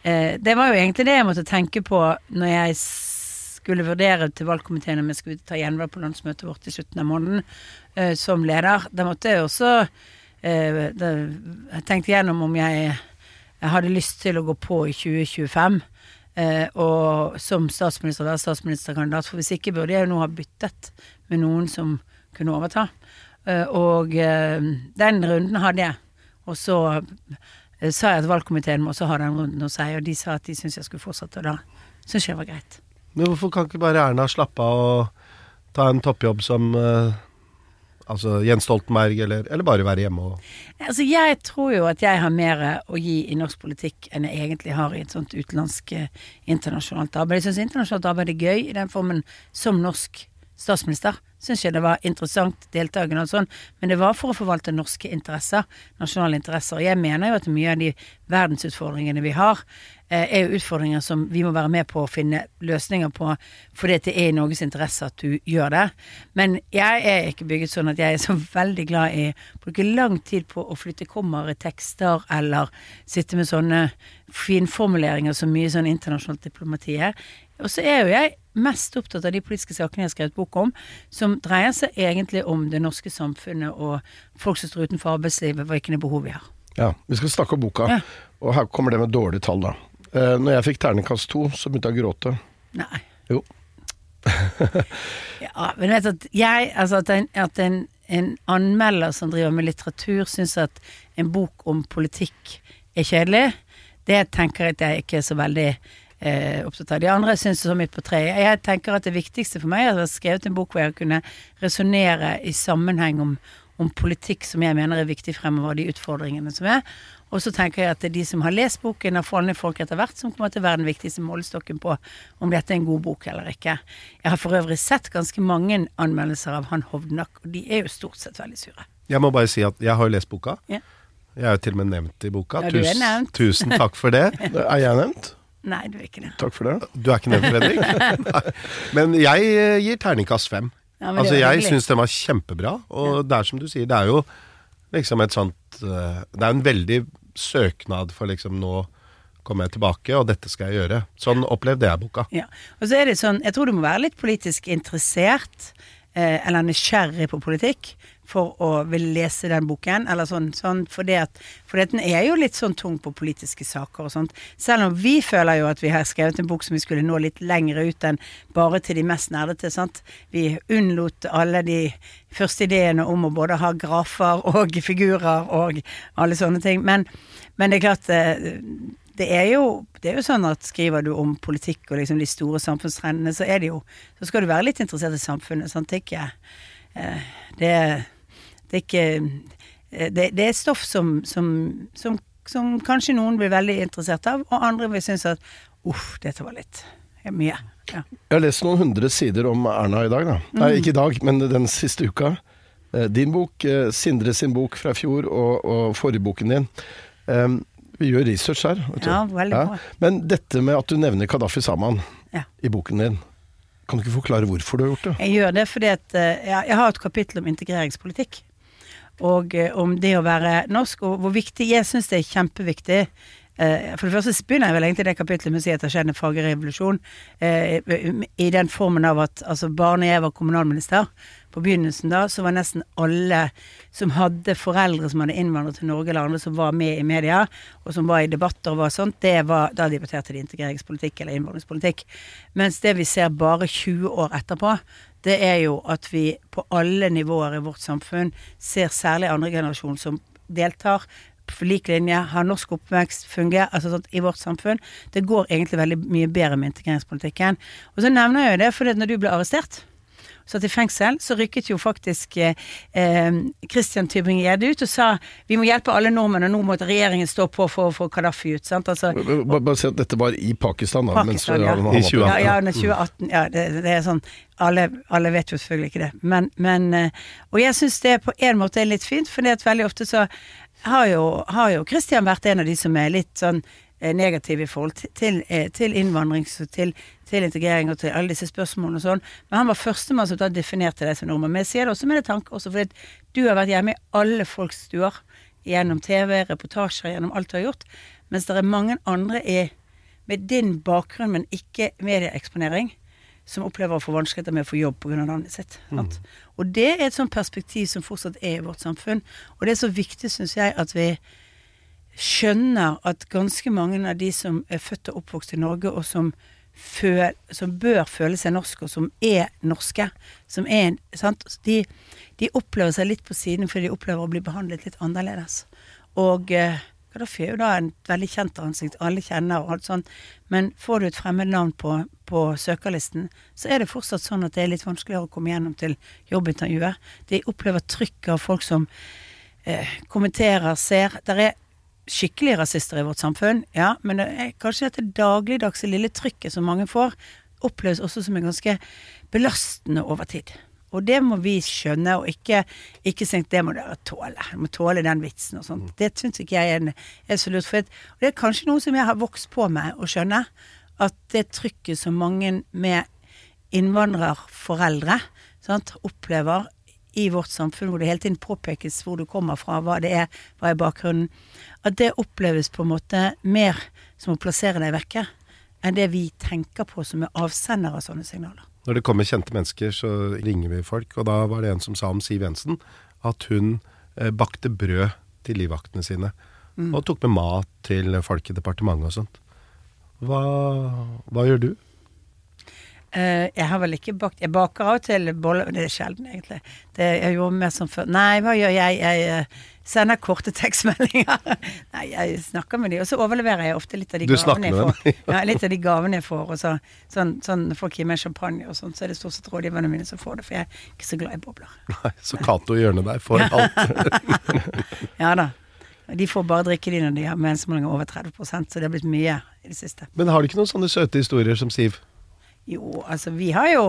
S5: eh, Det var jo egentlig det jeg måtte tenke på når jeg skulle vurdere til valgkomiteen om jeg skulle ta gjenvalg på landsmøtet vårt i slutten av måneden eh, som leder. Da måtte jeg også eh, da, Jeg tenkte gjennom om jeg, jeg hadde lyst til å gå på i 2025. Eh, og som statsminister være statsministerkandidat, for hvis ikke burde jeg jo nå ha byttet med noen som kunne overta. Eh, og eh, den runden hadde jeg. Og så eh, sa jeg at valgkomiteen må også ha den runden hos seg, og de sa at de syntes jeg skulle fortsette, og da syntes jeg var greit.
S3: Men hvorfor kan ikke bare Erna slappe av og ta en toppjobb som Altså Jens Stoltenberg, eller, eller bare være hjemme og
S5: Altså, jeg tror jo at jeg har mer å gi i norsk politikk enn jeg egentlig har i et sånt utenlandsk internasjonalt arbeid. Jeg syns internasjonalt arbeid er gøy i den formen som norsk statsminister. Syns jeg det var interessant deltakende og sånn, men det var for å forvalte norske interesser, nasjonale interesser. Og jeg mener jo at mye av de verdensutfordringene vi har, er jo utfordringer som vi må være med på å finne løsninger på, fordi det er i Norges interesse at du gjør det. Men jeg er ikke bygget sånn at jeg er så (laughs) veldig glad i å bruke lang tid på å flytte kommer i tekster, eller sitte med sånne finformuleringer som mye sånn internasjonalt diplomati er. Og så er jo jeg mest opptatt av de politiske sakene jeg har skrevet bok om, som dreier seg egentlig om det norske samfunnet og folk som står utenfor arbeidslivet, hvilke behov vi har.
S2: Ja, Vi skal snakke om boka,
S5: Ja.
S2: og her kommer det med dårlige tall, da. Eh, når jeg fikk terningkast to, så begynte jeg å gråte.
S5: Nei.
S2: Jo. (laughs)
S5: Ja, men vet at jeg, altså at en, at en, en anmelder som driver med litteratur, syns at en bok om politikk er kjedelig, det tenker jeg at jeg ikke er så veldig eh, opptatt av. De andre syns det så midt på treet. Jeg tenker at det viktigste for meg er å ha skrevet en bok hvor jeg kunne resonnere i sammenheng om, om politikk som jeg mener er viktig fremover, de utfordringene som er. Og så tenker jeg at det er de som har lest boken, og vanlige folk etter hvert, som kommer til å være den viktigste målestokken på om dette er en god bok eller ikke. Jeg har for øvrig sett ganske mange anmeldelser av han Hovdenak, og de er jo stort sett veldig sure.
S3: Jeg må bare si at jeg har jo lest boka.
S5: Ja.
S3: Jeg er jo til og med nevnt i boka.
S5: Ja, du er nevnt.
S3: Tusen takk for det. (laughs)
S2: Er jeg nevnt?
S5: Nei, du er ikke det.
S2: Takk for det.
S3: Du er ikke nevnt, Fredrik. (laughs) Men jeg eh, gir terningkast fem.
S5: Ja,
S3: altså, jeg syns den var kjempebra, og det er som du sier, det er jo liksom et sånt eh, Det er en veldig søknad for liksom nå kommer jeg tilbake, og dette skal jeg gjøre. Sånn opplevde jeg boka.
S5: Ja. Og så er det sånn, jeg tror du må være litt politisk interessert, eh, eller nysgjerrig på politikk, for å ville lese den boken, eller sånn, sånn for det at, for den er jo litt sånn tung på politiske saker og sånt. Selv om vi føler jo at vi har skrevet en bok som vi skulle nå litt lengre ut enn bare til de mest nerdete, sant. Vi unnlot alle de første ideene om å både ha grafer og figurer og alle sånne ting. Men, men det er klart, eh, det er, jo, det er jo sånn at skriver du om politikk og liksom de store samfunnstrendene, så er det jo Så skal du være litt interessert i samfunnet. Sant? Det er ikke eh, det, er ikke eh, det, det er stoff som, som, som, som kanskje noen blir veldig interessert av, og andre vil synes at uff, dette var litt ja, mye. Ja.
S2: Jeg har lest noen hundre sider om Erna i dag, da. Nei, ikke i dag, men den siste uka. Eh, Din bok, eh, Sindre sin bok fra fjor, og, og forrige din. Um, vi gjør research her.
S5: Ja, veldig bra.
S2: Men dette med at du nevner Kadafi Saman
S5: Ja.
S2: i boken din, kan du ikke forklare hvorfor du har gjort det?
S5: Jeg gjør det fordi at jeg, jeg har et kapittel om integreringspolitikk. Og eh, om det å være norsk, og hvor viktig Jeg syns det er kjempeviktig. Eh, for det første begynner jeg vel egentlig det kapitlet med å si at det har skjedd en faglig revolusjon. eh, I den formen av at altså bare når jeg var kommunalminister, på begynnelsen da, så var nesten alle som hadde foreldre som hadde innvandret til Norge, eller andre som var med i media, og som var i debatter og var sånt, det var, da debatterte de integreringspolitikk eller innvandringspolitikk. Mens det vi ser bare 20 år etterpå, det er jo at vi på alle nivåer i vårt samfunn ser særlig andre generasjon som deltar på lik linje, har norsk oppvekst, fungerer altså sånn, i vårt samfunn. Det går egentlig veldig mye bedre med integreringspolitikken. Og så nevner jeg jo det fordi når du ble arrestert satt i fengsel, så rykket jo faktisk eh, eh, Christian Tybring-Gjedde ut og sa vi må hjelpe alle nordmenn, og nå måtte regjeringen stå på for å få Kadafi ut. sant? Altså,
S2: Bare, bare si at dette var i Pakistan, da. mens
S5: Pakistan, ja.
S2: han var
S3: I
S2: på-
S3: 2018.
S5: Ja, ja, 2018 Ja, det, det er sånn alle, alle vet jo selvfølgelig ikke det. Men, men eh, Og jeg syns det på en måte er litt fint, for veldig ofte så har jo, har jo Christian vært en av de som er litt sånn negativ i forhold til, til, eh, innvandring, til, til integrering og til alle disse spørsmålene og sånn. Men han var førstemann som da definerte det som nordmann. Men jeg sier det også med en tanke, også fordi du har vært hjemme i alle folks stuer. Gjennom TV, reportasjer, gjennom alt du har gjort. Mens det er mange andre i, med din bakgrunn, men ikke medieeksponering, som opplever å få vanskeligheter med å få jobb pga. navnet sitt. Mm. Og det er et sånt perspektiv som fortsatt er i vårt samfunn. Og det er så viktig, syns jeg, at vi skjønner at ganske mange av de som er født og oppvokst i Norge, og som, føl, som bør føle seg norske, og som er norske, som er? De, de opplever seg litt på siden fordi de opplever å bli behandlet litt annerledes. Og eh, Gaddafi er jo da en veldig kjent ansikt, alle kjenner og alt sånt. Men får du et fremmed navn på, på søkerlisten, så er det fortsatt sånn at det er litt vanskeligere å komme gjennom til jobbintervjuet. De opplever trykk av folk som eh, kommenterer, ser. Der er skikkelige rasister i vårt samfunn, ja, men det er kanskje dette dagligdagse lille trykket som mange får, oppleves også som en ganske belastende over tid. Og det må vi skjønne, og ikke, ikke tenke det må dere tåle. Du må tåle den vitsen og sånt. Det syns ikke jeg er, er så lurt. For det, det er kanskje noe som jeg har vokst på med å skjønne. At det trykket som mange med innvandrerforeldre sant, opplever i vårt samfunn, hvor det hele tiden påpekes hvor du kommer fra, hva det er, hva er bakgrunnen, at det oppleves på en måte mer som å plassere deg vekke enn det vi tenker på som er avsender av sånne signaler.
S3: Når det kommer kjente mennesker, så ringer vi folk. Og da var det en som sa om Siv Jensen at hun eh, bakte brød til livvaktene sine. Og tok med mat til folk i departementet og sånt. Hva, hva gjør du?
S5: Eh, jeg har vel ikke bakt Jeg baker av og til boller, det er sjelden egentlig. Det, jeg gjorde mer som før. Nei, hva gjør jeg? Jeg eh, sender korte tekstmeldinger. (laughs) Nei, jeg snakker med de, og så overleverer jeg ofte litt av de
S3: Du
S5: gavene jeg får. (laughs) ja, litt av de gavene jeg får, og så sånn, sånn folk gir meg champagne og sånn, så er det stort sett rådgiverne mine som får det, for jeg er ikke så glad i bobler. (laughs)
S3: Nei, så Cato hjørnet der får alt.
S5: Ja da. De får bare drikke de når de har meningsmålinger over 30 så det har blitt mye i det siste.
S3: Men har du ikke noen sånne søte historier som Siv?
S5: Jo, altså vi har jo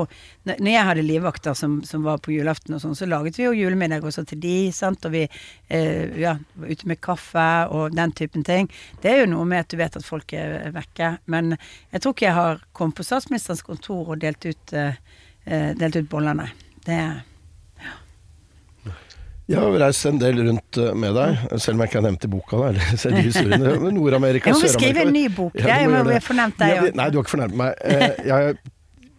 S5: Når jeg hadde livvakter som, som var på julaften og sånn, så laget vi jo julemiddag også til de, sant, og vi eh, ja, var ute med kaffe og den typen ting. Det er jo noe med at du vet at folk er vekke. Men jeg tror ikke jeg har kommet på statsministerens kontor og delt ut, eh, eh, ut boller, nei. Det
S2: Jeg har reist en del rundt eh, med deg, selv om jeg ikke har nevnt i boka da, eller selv i historiene. Men Nord-Amerika,
S5: Jeg må skrive en ny bok.
S2: Ja,
S5: Jeg
S2: må
S5: vel fornevnt deg
S2: Ja. Nei, du har ikke fornærmet meg. Eh, Jeg,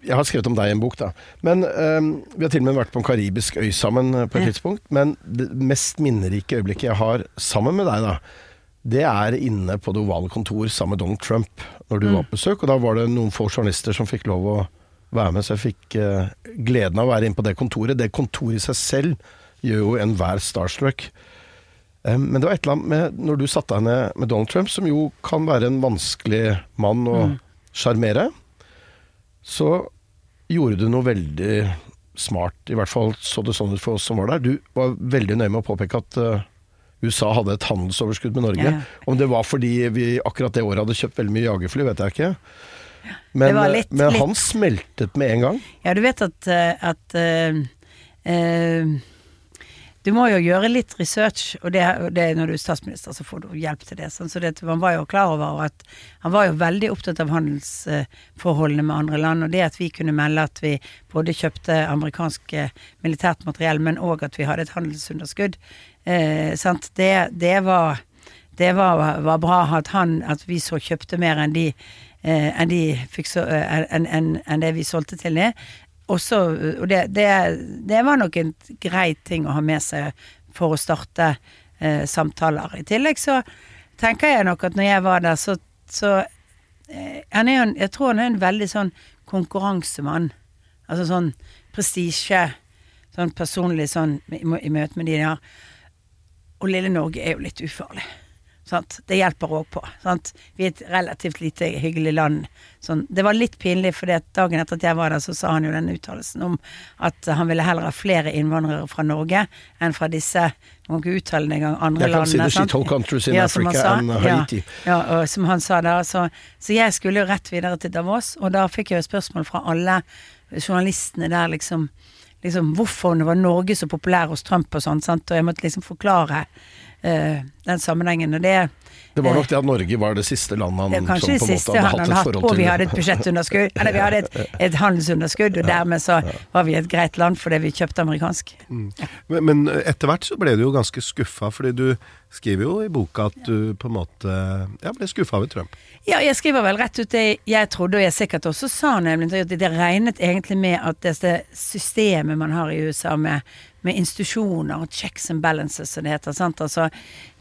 S2: jeg har skrevet om deg i en bok, da. Men um, Vi har til og med vært på en karibisk øy sammen på et tidspunkt. Men det mest minnerike øyeblikket jeg har sammen med deg, da, det er inne på det ovale kontor sammen med Donald Trump, når du
S5: Mm.
S2: var på besøk. Og da var det noen få journalister som fikk lov å være med, så jeg fikk uh, gleden av å være inne på det kontoret. Det kontoret i seg selv gjør jo enhver starstruck. Eh, Men det var et eller annet med når du satte deg ned med Donald Trump, som jo kan være en vanskelig mann å
S5: Mm.
S2: så gjorde du noe veldig smart. I hvert fall så det sånn ut for oss som var der. Du var veldig nøye med å påpeke at eh, USA hadde et handelsoverskudd med Norge.
S5: Ja.
S2: Om det var fordi vi akkurat det året hadde kjøpt veldig mye jagerfly, vet jeg ikke. Men,
S5: litt-
S2: men
S5: litt-
S2: han smeltet med en gang.
S5: Ja, du vet at, eh, at uh, eh, Du må jo gjøre litt research, og det, det når du er statsminister, så får du hjelp til det. Sånn, så det, man var jo klar over at Han var jo veldig opptatt av handelsforholdene med andre land, og det at vi kunne melde at vi både kjøpte amerikansk eh, militært materiell, men òg at vi hadde et handelsunderskudd. Eh, sant? Det, det var det var, var bra at, han, at vi så kjøpte mer enn de, eh, enn de fikk så, eh, enn, det vi solgte til det. Også, og det, det, det var nok en grei ting å ha med seg for å starte eh, samtaler. I tillegg så tenker jeg nok at når jeg var der, så, så eh, han er Jeg tror han er en veldig sånn konkurransemann. Altså sånn prestisje, sånn personlig sånn i møte med de der. Og lille Norge er jo litt ufarlig. Sant? Det hjelper òg på. Sant? Vi er et relativt lite hyggelig land. Sånn. Det var litt pinlig, for dagen etter at jeg var der, så sa han jo den uttalelsen om at han ville heller ha flere innvandrere fra Norge enn fra disse Man kan ikke uttale det engang. Andre
S2: Jeg kan si
S5: sant?
S2: countries in
S5: Ja,
S2: Africa
S5: sa.
S2: and Haiti.
S5: Ja, ja, som han sa da. Så, så jeg skulle jo rett videre til Davos, og da fikk jeg jo spørsmål fra alle journalistene der, liksom. Liksom hvorfor det var Norge så populær hos Trump og sånn, sant. Og jeg måtte liksom forklare den sammenhengen. Og det
S2: Det var nok det at Norge var det siste landet han som
S5: det
S2: på en måte hadde
S5: han
S2: hatt et
S5: hatt,
S2: til.
S5: og vi hadde et budsjettunderskudd. Eller vi hadde et, (laughs) et handelsunderskudd, og dermed så var vi et greit land fordi vi kjøpte amerikansk.
S3: Men, men etter hvert så ble du jo ganske skuffa, fordi du skriver jo i boka at du på en måte ja, ble skuffa over Trump.
S5: Ja, jeg skriver vel rett ut det jeg trodde, og jeg sikkert også sa nemlig at det regnet egentlig med at dette systemet man har i USA med, med institusjoner og checks and balances, som det heter. Altså,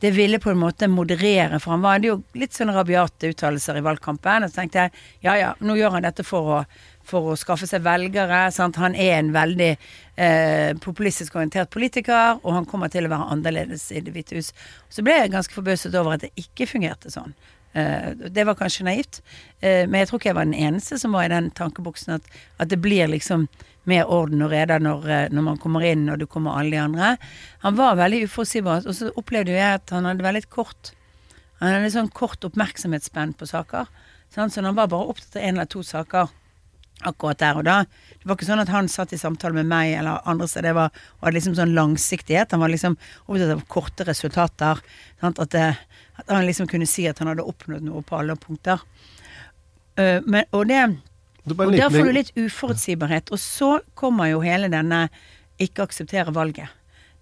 S5: det ville på en måte moderere, for han var det jo litt sånn rabiate uttalelser i valgkampen. Og så tenkte jeg ja ja, nå gjør han dette for å for å skaffe seg velgere. Sant? Han er en veldig eh, populistisk orientert politiker, og han kommer til å være annerledes i Det hvite hus. Så ble jeg ganske forbauset over at det ikke fungerte sånn. Eh, det var kanskje naivt, eh, men jeg tror ikke jeg var den eneste som var i den tankeboksen at, at det blir liksom mer orden og reda når, eh, når man kommer inn og det kommer alle de andre. Han var veldig uforutsigbar, og så opplevde jeg at han hadde veldig kort Han hadde sånn kort oppmerksomhetsspenn på saker. Sant? Så han var bare opptatt av én eller to saker akkurat der og da. Det var ikke sånn at han satt i samtale med meg eller andre steder var, og hadde liksom sånn langsiktighet. Han var liksom opptatt av korte resultater. Sant? At, det, at han liksom kunne si at han hadde oppnådd noe på alle punkter. Uh, men, og det og der får du litt uforutsigbarhet. Og så kommer jo hele denne ikke akseptere valget.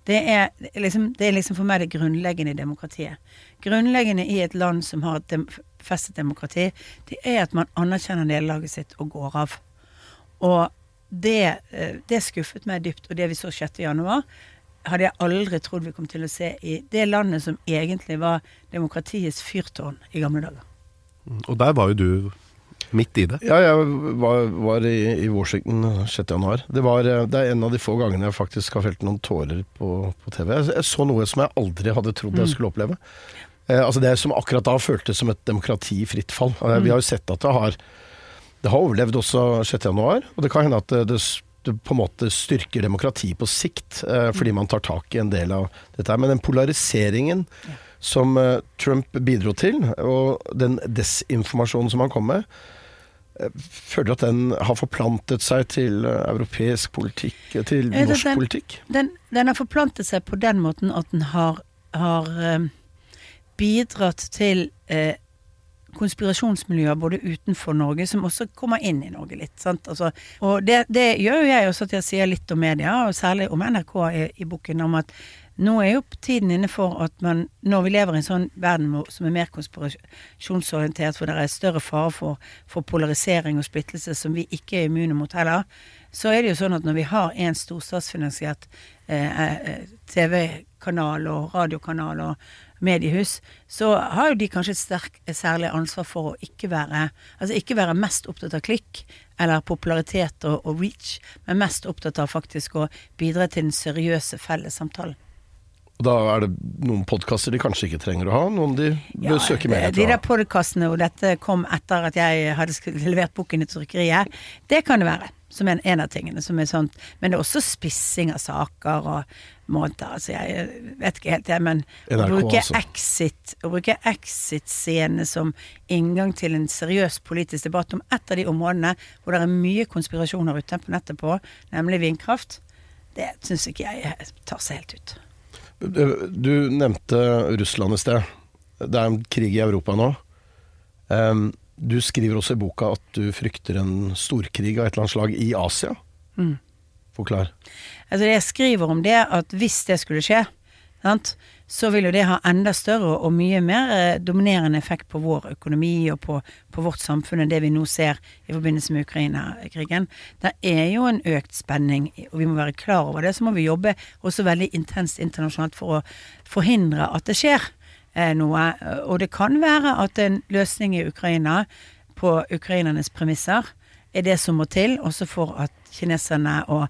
S5: Det er, liksom, det er liksom for meg det grunnleggende i demokratiet. Grunnleggende i et land som har et dem, festet demokrati, det er at man anerkjenner nederlaget sitt og går av. Og det, eh, det skuffet meg dypt. Og det vi så 6. januar, hadde jeg aldri trodd vi kom til å se i det landet som egentlig var demokratiets fyrtårn i gamle dager.
S3: Og der var jo du midt i det.
S2: Ja, jeg var, var i, i Washington 6. januar. Det, var, eh, det er en av de få gangene jeg faktisk har felt noen tårer på, på TV. Jeg, jeg så noe som jeg aldri hadde trodd jeg skulle oppleve. Eh, altså Det som akkurat da føltes som et demokrati i fritt fall. Eh, Vi har jo sett at det har, det har overlevd også 6. januar, og det kan hende at det, det, på en måte styrker demokrati på sikt, eh, fordi man tar tak i en del av dette her. Men den polariseringen som eh, Trump bidro til, og den desinformasjonen som han kom med, eh, du at den har forplantet seg til eh, europeisk politikk, eh, til
S5: det-
S2: norsk
S5: den-
S2: politikk.
S5: Den, den har forplantet seg på den måten at den har, har eh, bidratt til eh, konspirasjonsmiljøer både utenfor Norge, som også kommer inn i Norge litt. Sant? Altså, og det, det gjør jo jeg også at jeg sier litt om media, og særlig om NRK i, i boken, om at nå er jo tiden inne for at man, når vi lever i en sånn verden som er mer konspirasjonsorientert, hvor det er større fare for, for polarisering og splittelse som vi ikke er immune mot heller, så er det jo sånn at når vi har en storstatsfinansiert eh, eh, TV-kanal og radiokanal og mediehus, så har jo de kanskje et sterk, et særlig ansvar for å ikke være Altså ikke være mest opptatt av klikk eller popularitet og, og reach, men mest opptatt av faktisk å bidra til den seriøse felles samtalen.
S2: Og da er det noen podkaster de kanskje ikke trenger å ha, noen de bør søke mer etter. De
S5: der podkastene hvor dette kom etter at jeg hadde levert boken i trykkeriet, det kan det være. Som en, en av tingene som er sånt. Men det er også spissing av saker og måter. Altså jeg vet ikke helt, jeg, men å bruke
S2: altså.
S5: exit Å bruke exit-scene som inngang til en seriøs politisk debatt om et av de områdene hvor det er mye konspirasjoner ute på nettet på, nemlig vindkraft, det syns ikke jeg tar seg helt ut.
S2: Du nevnte Russland i sted. Det er en krig i Europa nå. Du skriver også i boka at du frykter en storkrig av et eller annet slag i Asia.
S5: Mm.
S2: Forklar.
S5: Altså jeg skriver om det at hvis det skulle skje, sant, så vil jo det ha enda større og mye mer eh, dominerende effekt på vår økonomi og på, på vårt samfunn enn det vi nå ser i forbindelse med Ukraina-krigen. Det er jo en økt spenning, og vi må være klar over det. Så må vi jobbe også veldig intenst internasjonalt for å forhindre at det skjer eh, noe. Og det kan være at en løsning i Ukraina på ukrainernes premisser er det som må til, også for at kineserne og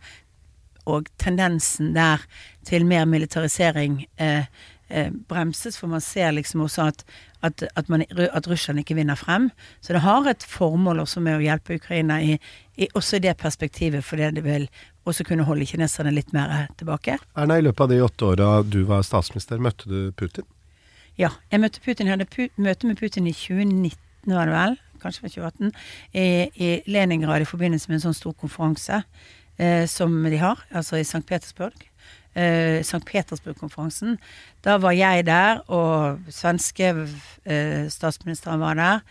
S5: og tendensen der til mer militarisering eh, eh, bremses, for man ser liksom også at, at, at, man, at Russland ikke vinner frem. Så det har et formål også med å hjelpe Ukraina i, i også i det perspektivet, fordi det vil også kunne holde kineserne litt mer tilbake.
S3: Erna, i løpet av de åtte åra du var statsminister, møtte du Putin?
S5: Ja, jeg møtte Putin. Jeg hadde pu møte med Putin i 2019, var det vel? Kanskje det var 2018. I, i Leningrad i forbindelse med en sånn stor konferanse eh, som de har, altså i St. Petersburg. Eh, St. Petersburg-konferansen. Da var jeg der, og svenske eh, statsministeren var der.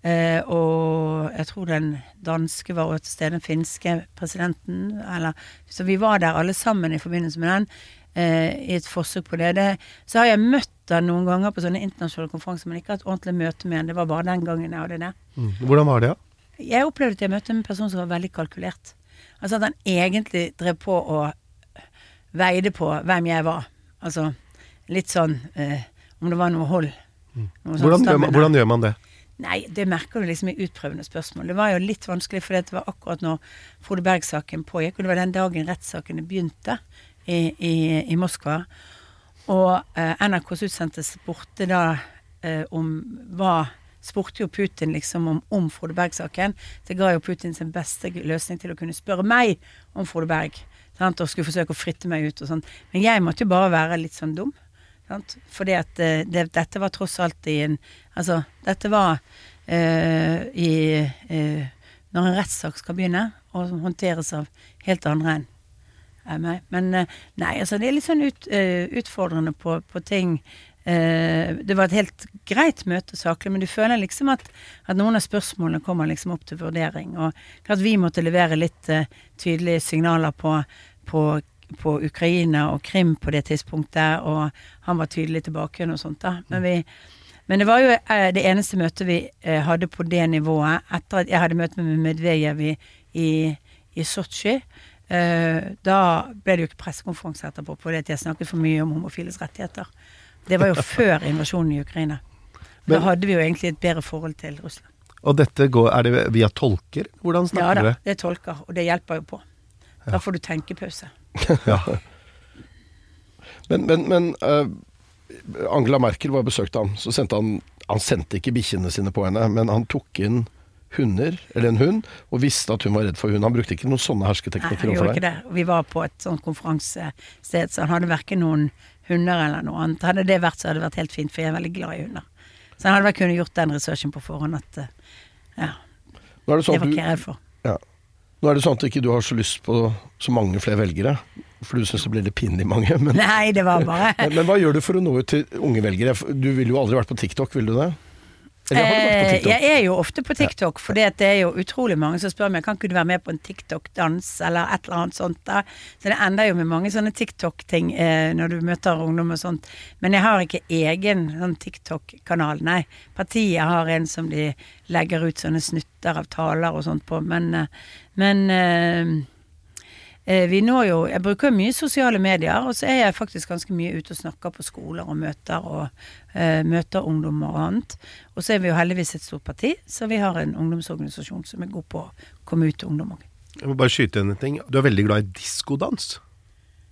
S5: Eh, og jeg tror den danske var også til stede, den finske presidenten. Eller, så vi var der alle sammen i forbindelse med den, eh, i et forsøk på det. det. Så har jeg møtt han noen ganger på sånne internasjonale konferanser, men ikke hatt ordentlig møte med han. Det var bare den gangen jeg hadde det.
S3: Mm. Hvordan var det, da? Ja?
S5: Jeg opplevde at jeg møtte en person som var veldig kalkulert. Altså at han egentlig drev på og veide på hvem jeg var. Altså litt sånn eh, Om det var noe hold. Noe sånn
S3: Hvordan gjør, man, hvordan gjør man det?
S5: Nei, det merker du liksom i utprøvende spørsmål. Det var jo litt vanskelig, for det var akkurat når Frode Berg-saken pågikk, og det var den dagen rettssakene begynte i, i, i Moskva. Og eh, NRKs utsendte spurte da eh, om hva Spurte jo Putin liksom om, om Frode Berg-saken. Det ga jo Putin sin beste løsning til å kunne spørre meg om Frode Berg. Sant? Og skulle forsøke å fritte meg ut og sånn. Men jeg måtte jo bare være litt sånn dum. Sant? Fordi at eh, det, dette var tross alt i en Altså, dette var øh, i øh, Når en rettssak skal begynne, og som håndteres av helt andre enn meg. Men nei, altså det er litt sånn ut, utfordrende på, på ting. Eh, det var et helt greit møte saklig, men du føler liksom at, at noen av spørsmålene kommer liksom opp til vurdering. Og at vi måtte levere litt eh, tydelige signaler på, på, på Ukraina og Krim på det tidspunktet, og han var tydelig tilbake og sånt da. Men, vi, men det var jo eh, det eneste møtet vi hadde på det nivået etter at jeg hadde møte med Medvejev i, i, i Sotsji. Da ble det jo ikke pressekonferanse etterpå at jeg snakket for mye om homofiles rettigheter. Det var jo før invasjonen i Ukraina. Da hadde vi jo egentlig et bedre forhold til Russland.
S3: Og dette går, er det via tolker? Hvordan
S5: Ja da,
S3: det
S5: det tolker, og det hjelper jo på. Da får du tenkepause. (laughs)
S3: Ja.
S2: Men, men, men uh, Angela Merkel var og besøkte ham. Så sendte han Han sendte ikke bikkjene sine på henne, men han tok inn hunder, eller en hund, og visste at hun var redd for hund. Han brukte ikke noen sånne hersketeknikker overfor deg?
S5: Nei, han gjorde ikke det. Vi var på et sånt konferansested, så han hadde verken noen hunder eller noe annet. Hadde det vært, så hadde det vært helt fint, for jeg er veldig glad i hunder. Så jeg hadde vel kunnet gjort den researchen på forhånd at eh, Ja,
S2: Nå er det
S5: det
S2: sånn
S5: var
S2: at
S5: ikke jeg redd for.
S2: ja. Nå er det sånn at ikke du har så lyst på så mange flere velgere, for du syns det blir litt pinlig mange. Men,
S5: Nei, det var bare (laughs)
S2: men, men hva gjør du for å nå ut til unge velgere? Du ville jo aldri vært på TikTok, ville du det? TikTok?
S5: Jeg er jo ofte på TikTok, for det er jo utrolig mange som spør meg kan ikke du være med på en TikTok-dans eller et eller annet sånt. da. Så det ender jo med mange sånne TikTok-ting eh, når du møter ungdom og sånt. Men jeg har ikke egen sånn TikTok-kanal, nei. Partiet har en som de legger ut sånne snutter av taler og sånt på, men, eh, men eh, Eh, Vi når jo Jeg bruker mye sosiale medier, og så er jeg faktisk ganske mye ute og snakker på skoler og møter, og uh, møter ungdommer og annet. Og så er vi jo heldigvis et stort parti, så vi har en ungdomsorganisasjon som er god på å komme ut til ungdom òg.
S3: Jeg må bare skyte inn en ting. Du er veldig glad i diskodans.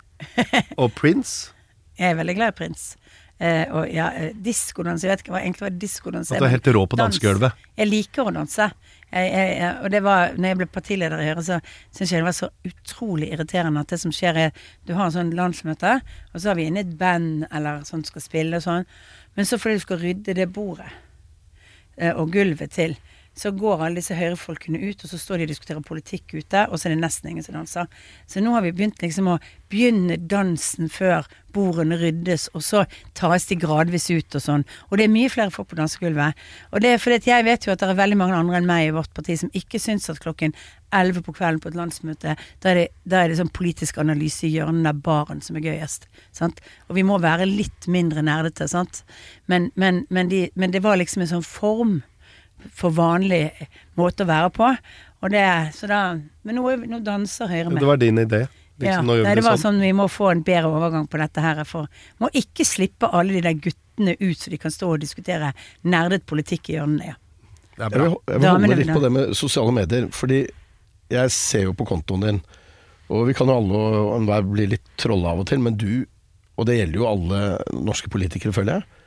S3: (laughs) Og Prince.
S5: Jeg er veldig glad i Prins. Eh, og ja, eh, diskodans Jeg vet ikke hva egentlig hva diskodans
S3: At du er helt rå på
S5: Dans.
S3: dansegulvet.
S5: Jeg liker å danse. Jeg, jeg, og det var, når jeg ble partileder i Høyre, så syns jeg det var så utrolig irriterende at det som skjer er Du har en sånn landsmøte, og så har vi inne et band eller sånn skal spille og sånn, men så fordi du skal rydde det bordet eh, og gulvet til, så går alle disse høyrefolkene ut, og så står de og diskuterer politikk ute, og så er det nesten ingen som danser. Så nå har vi begynt liksom å begynne dansen før bordene ryddes, og så tas de gradvis ut og sånn. Og det er mye flere folk på dansegulvet. Og det er fordi jeg vet jo at det er veldig mange andre enn meg i vårt parti som ikke syns at klokken 11 på kvelden på et landsmøte, da er det, er det sånn politisk analyse i hjørnet av baren som er gøyest. Sant? Og vi må være litt mindre nerdete, sant. Men, men, men, de, men det var liksom en sånn form for vanlig måte å være på. Og det, så da, men nå, nå danser Høyre med.
S3: Det var din idé.
S5: Ja,
S3: Liksom, nå gjør
S5: nei, det var
S3: sånn.
S5: sånn vi må få en bedre overgang på dette her. For må ikke slippe alle de der guttene ut, så de kan stå og diskutere nerdet politikk i hjørnene. Ja.
S3: Er
S2: Jeg vil, jeg vil holde litt på det med sosiale medier, fordi jeg ser jo på kontoen din, og vi kan jo alle og enhver bli litt trolla av og til, men du og det gjelder jo alle norske politikere, føler jeg,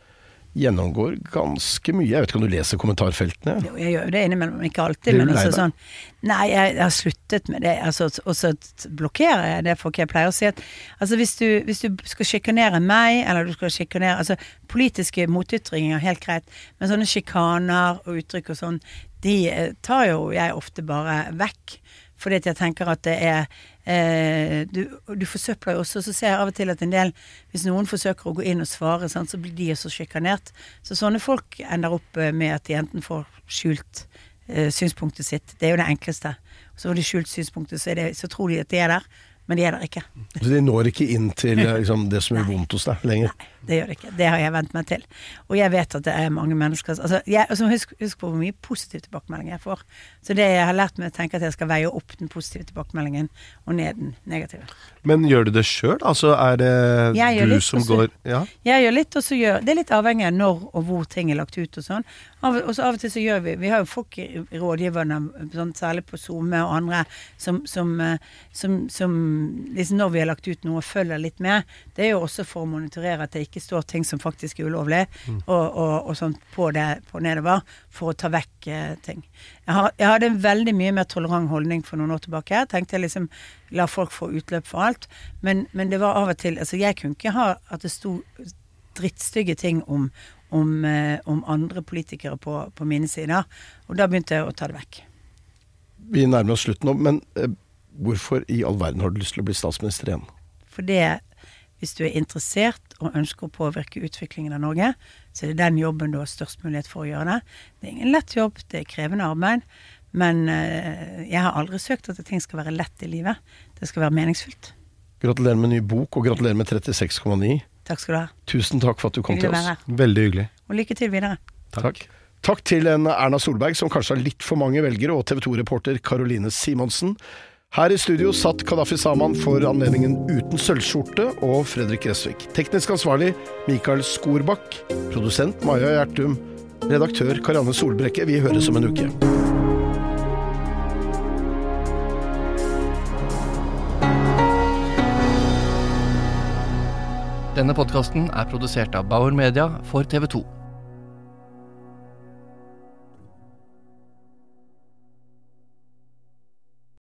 S2: gjennomgår ganske mye. Jeg vet ikke om du leser kommentarfeltene?
S5: Jo, jeg gjør det innimellom, ikke alltid. Men altså sånn Nei, jeg, jeg har sluttet med det. Altså, og så blokkerer jeg det folk. Jeg pleier å si at altså, hvis, du, hvis du skal sjikanere meg, eller du skal sjikanere Altså, politiske motytringer er helt greit, men sånne sjikaner og uttrykk og sånn, de eh, tar jo jeg ofte bare vekk. Fordi at jeg tenker at det er eh, du, du forsøpler jo også. Så ser jeg av og til at en del Hvis noen forsøker å gå inn og svare, sant, så blir de også sjikanert. Så sånne folk ender opp eh, med at de enten får skjult eh, synspunktet sitt. Det er jo det enkleste. Så får de skjult synspunktet, så, det, så tror de at de er der, men de er der ikke.
S2: Så de når ikke inn til eh, liksom, det som gjør vondt hos deg lenger.
S5: Nei, det gjør det ikke. Det har jeg vent meg til. Og jeg vet at det er mange mennesker altså, jeg, altså, husk, husk på hvor mye positiv tilbakemelding jeg får. Så det jeg har lært meg å tenke at jeg skal veie opp den positive tilbakemeldingen og ned den negative.
S3: Men gjør du det sjøl? Altså, er det
S5: Jeg
S3: du
S5: litt,
S3: som
S5: også,
S3: går Ja?
S5: Jeg gjør litt, og så gjør Det er litt avhengig av når og hvor ting er lagt ut og sånn. Av, og så av og til så gjør vi Vi har jo folk i rådgiverne, sånn, særlig på SoMe og andre, som, som, eh, som, som liksom Når vi har lagt ut noe, følger litt med. Det er jo også for å monitorere at det ikke står ting som faktisk er ulovlig, og, og, og sånn på det på nedover, for å ta vekk eh, ting. Jeg, har, jeg hadde en veldig mye mer tolerant holdning for noen år tilbake. Jeg tenkte jeg liksom la folk få utløp for alt. Men, men det var av og til Altså, jeg kunne ikke ha at det sto drittstygge ting om, om, eh, om andre politikere på, på mine sider. Og da begynte jeg å ta det vekk.
S2: Vi nærmer oss slutten nå, men eh, hvorfor i all verden har du lyst til å bli statsminister igjen?
S5: For det, hvis du er interessert og ønsker å påvirke utviklingen av Norge, så er det den jobben du har størst mulighet for å gjøre det. Det er ingen lett jobb, det er krevende arbeid. Men eh, jeg har aldri søkt at ting skal være lett i livet. Det skal være meningsfylt.
S2: Gratulerer med ny bok, og gratulerer med 36,9.
S5: Takk skal du ha.
S2: Tusen takk for at du kom
S5: Hyggelig
S2: til oss.
S5: være.
S3: Veldig hyggelig.
S5: Og lykke til videre.
S2: Takk. Takk til en Erna Solberg som kanskje har litt for mange velgere, og TV 2-reporter Caroline Simonsen. Her i studio satt Kadafi Saman for anledningen uten sølvskjorte og Fredrik Gressvik. Teknisk ansvarlig Mikael Skorbakk. Produsent Maja Gjertum. Redaktør Karianne Solbrekke. Vi høres om en uke.
S1: Denne podkasten er produsert av Bauer Media for TV 2.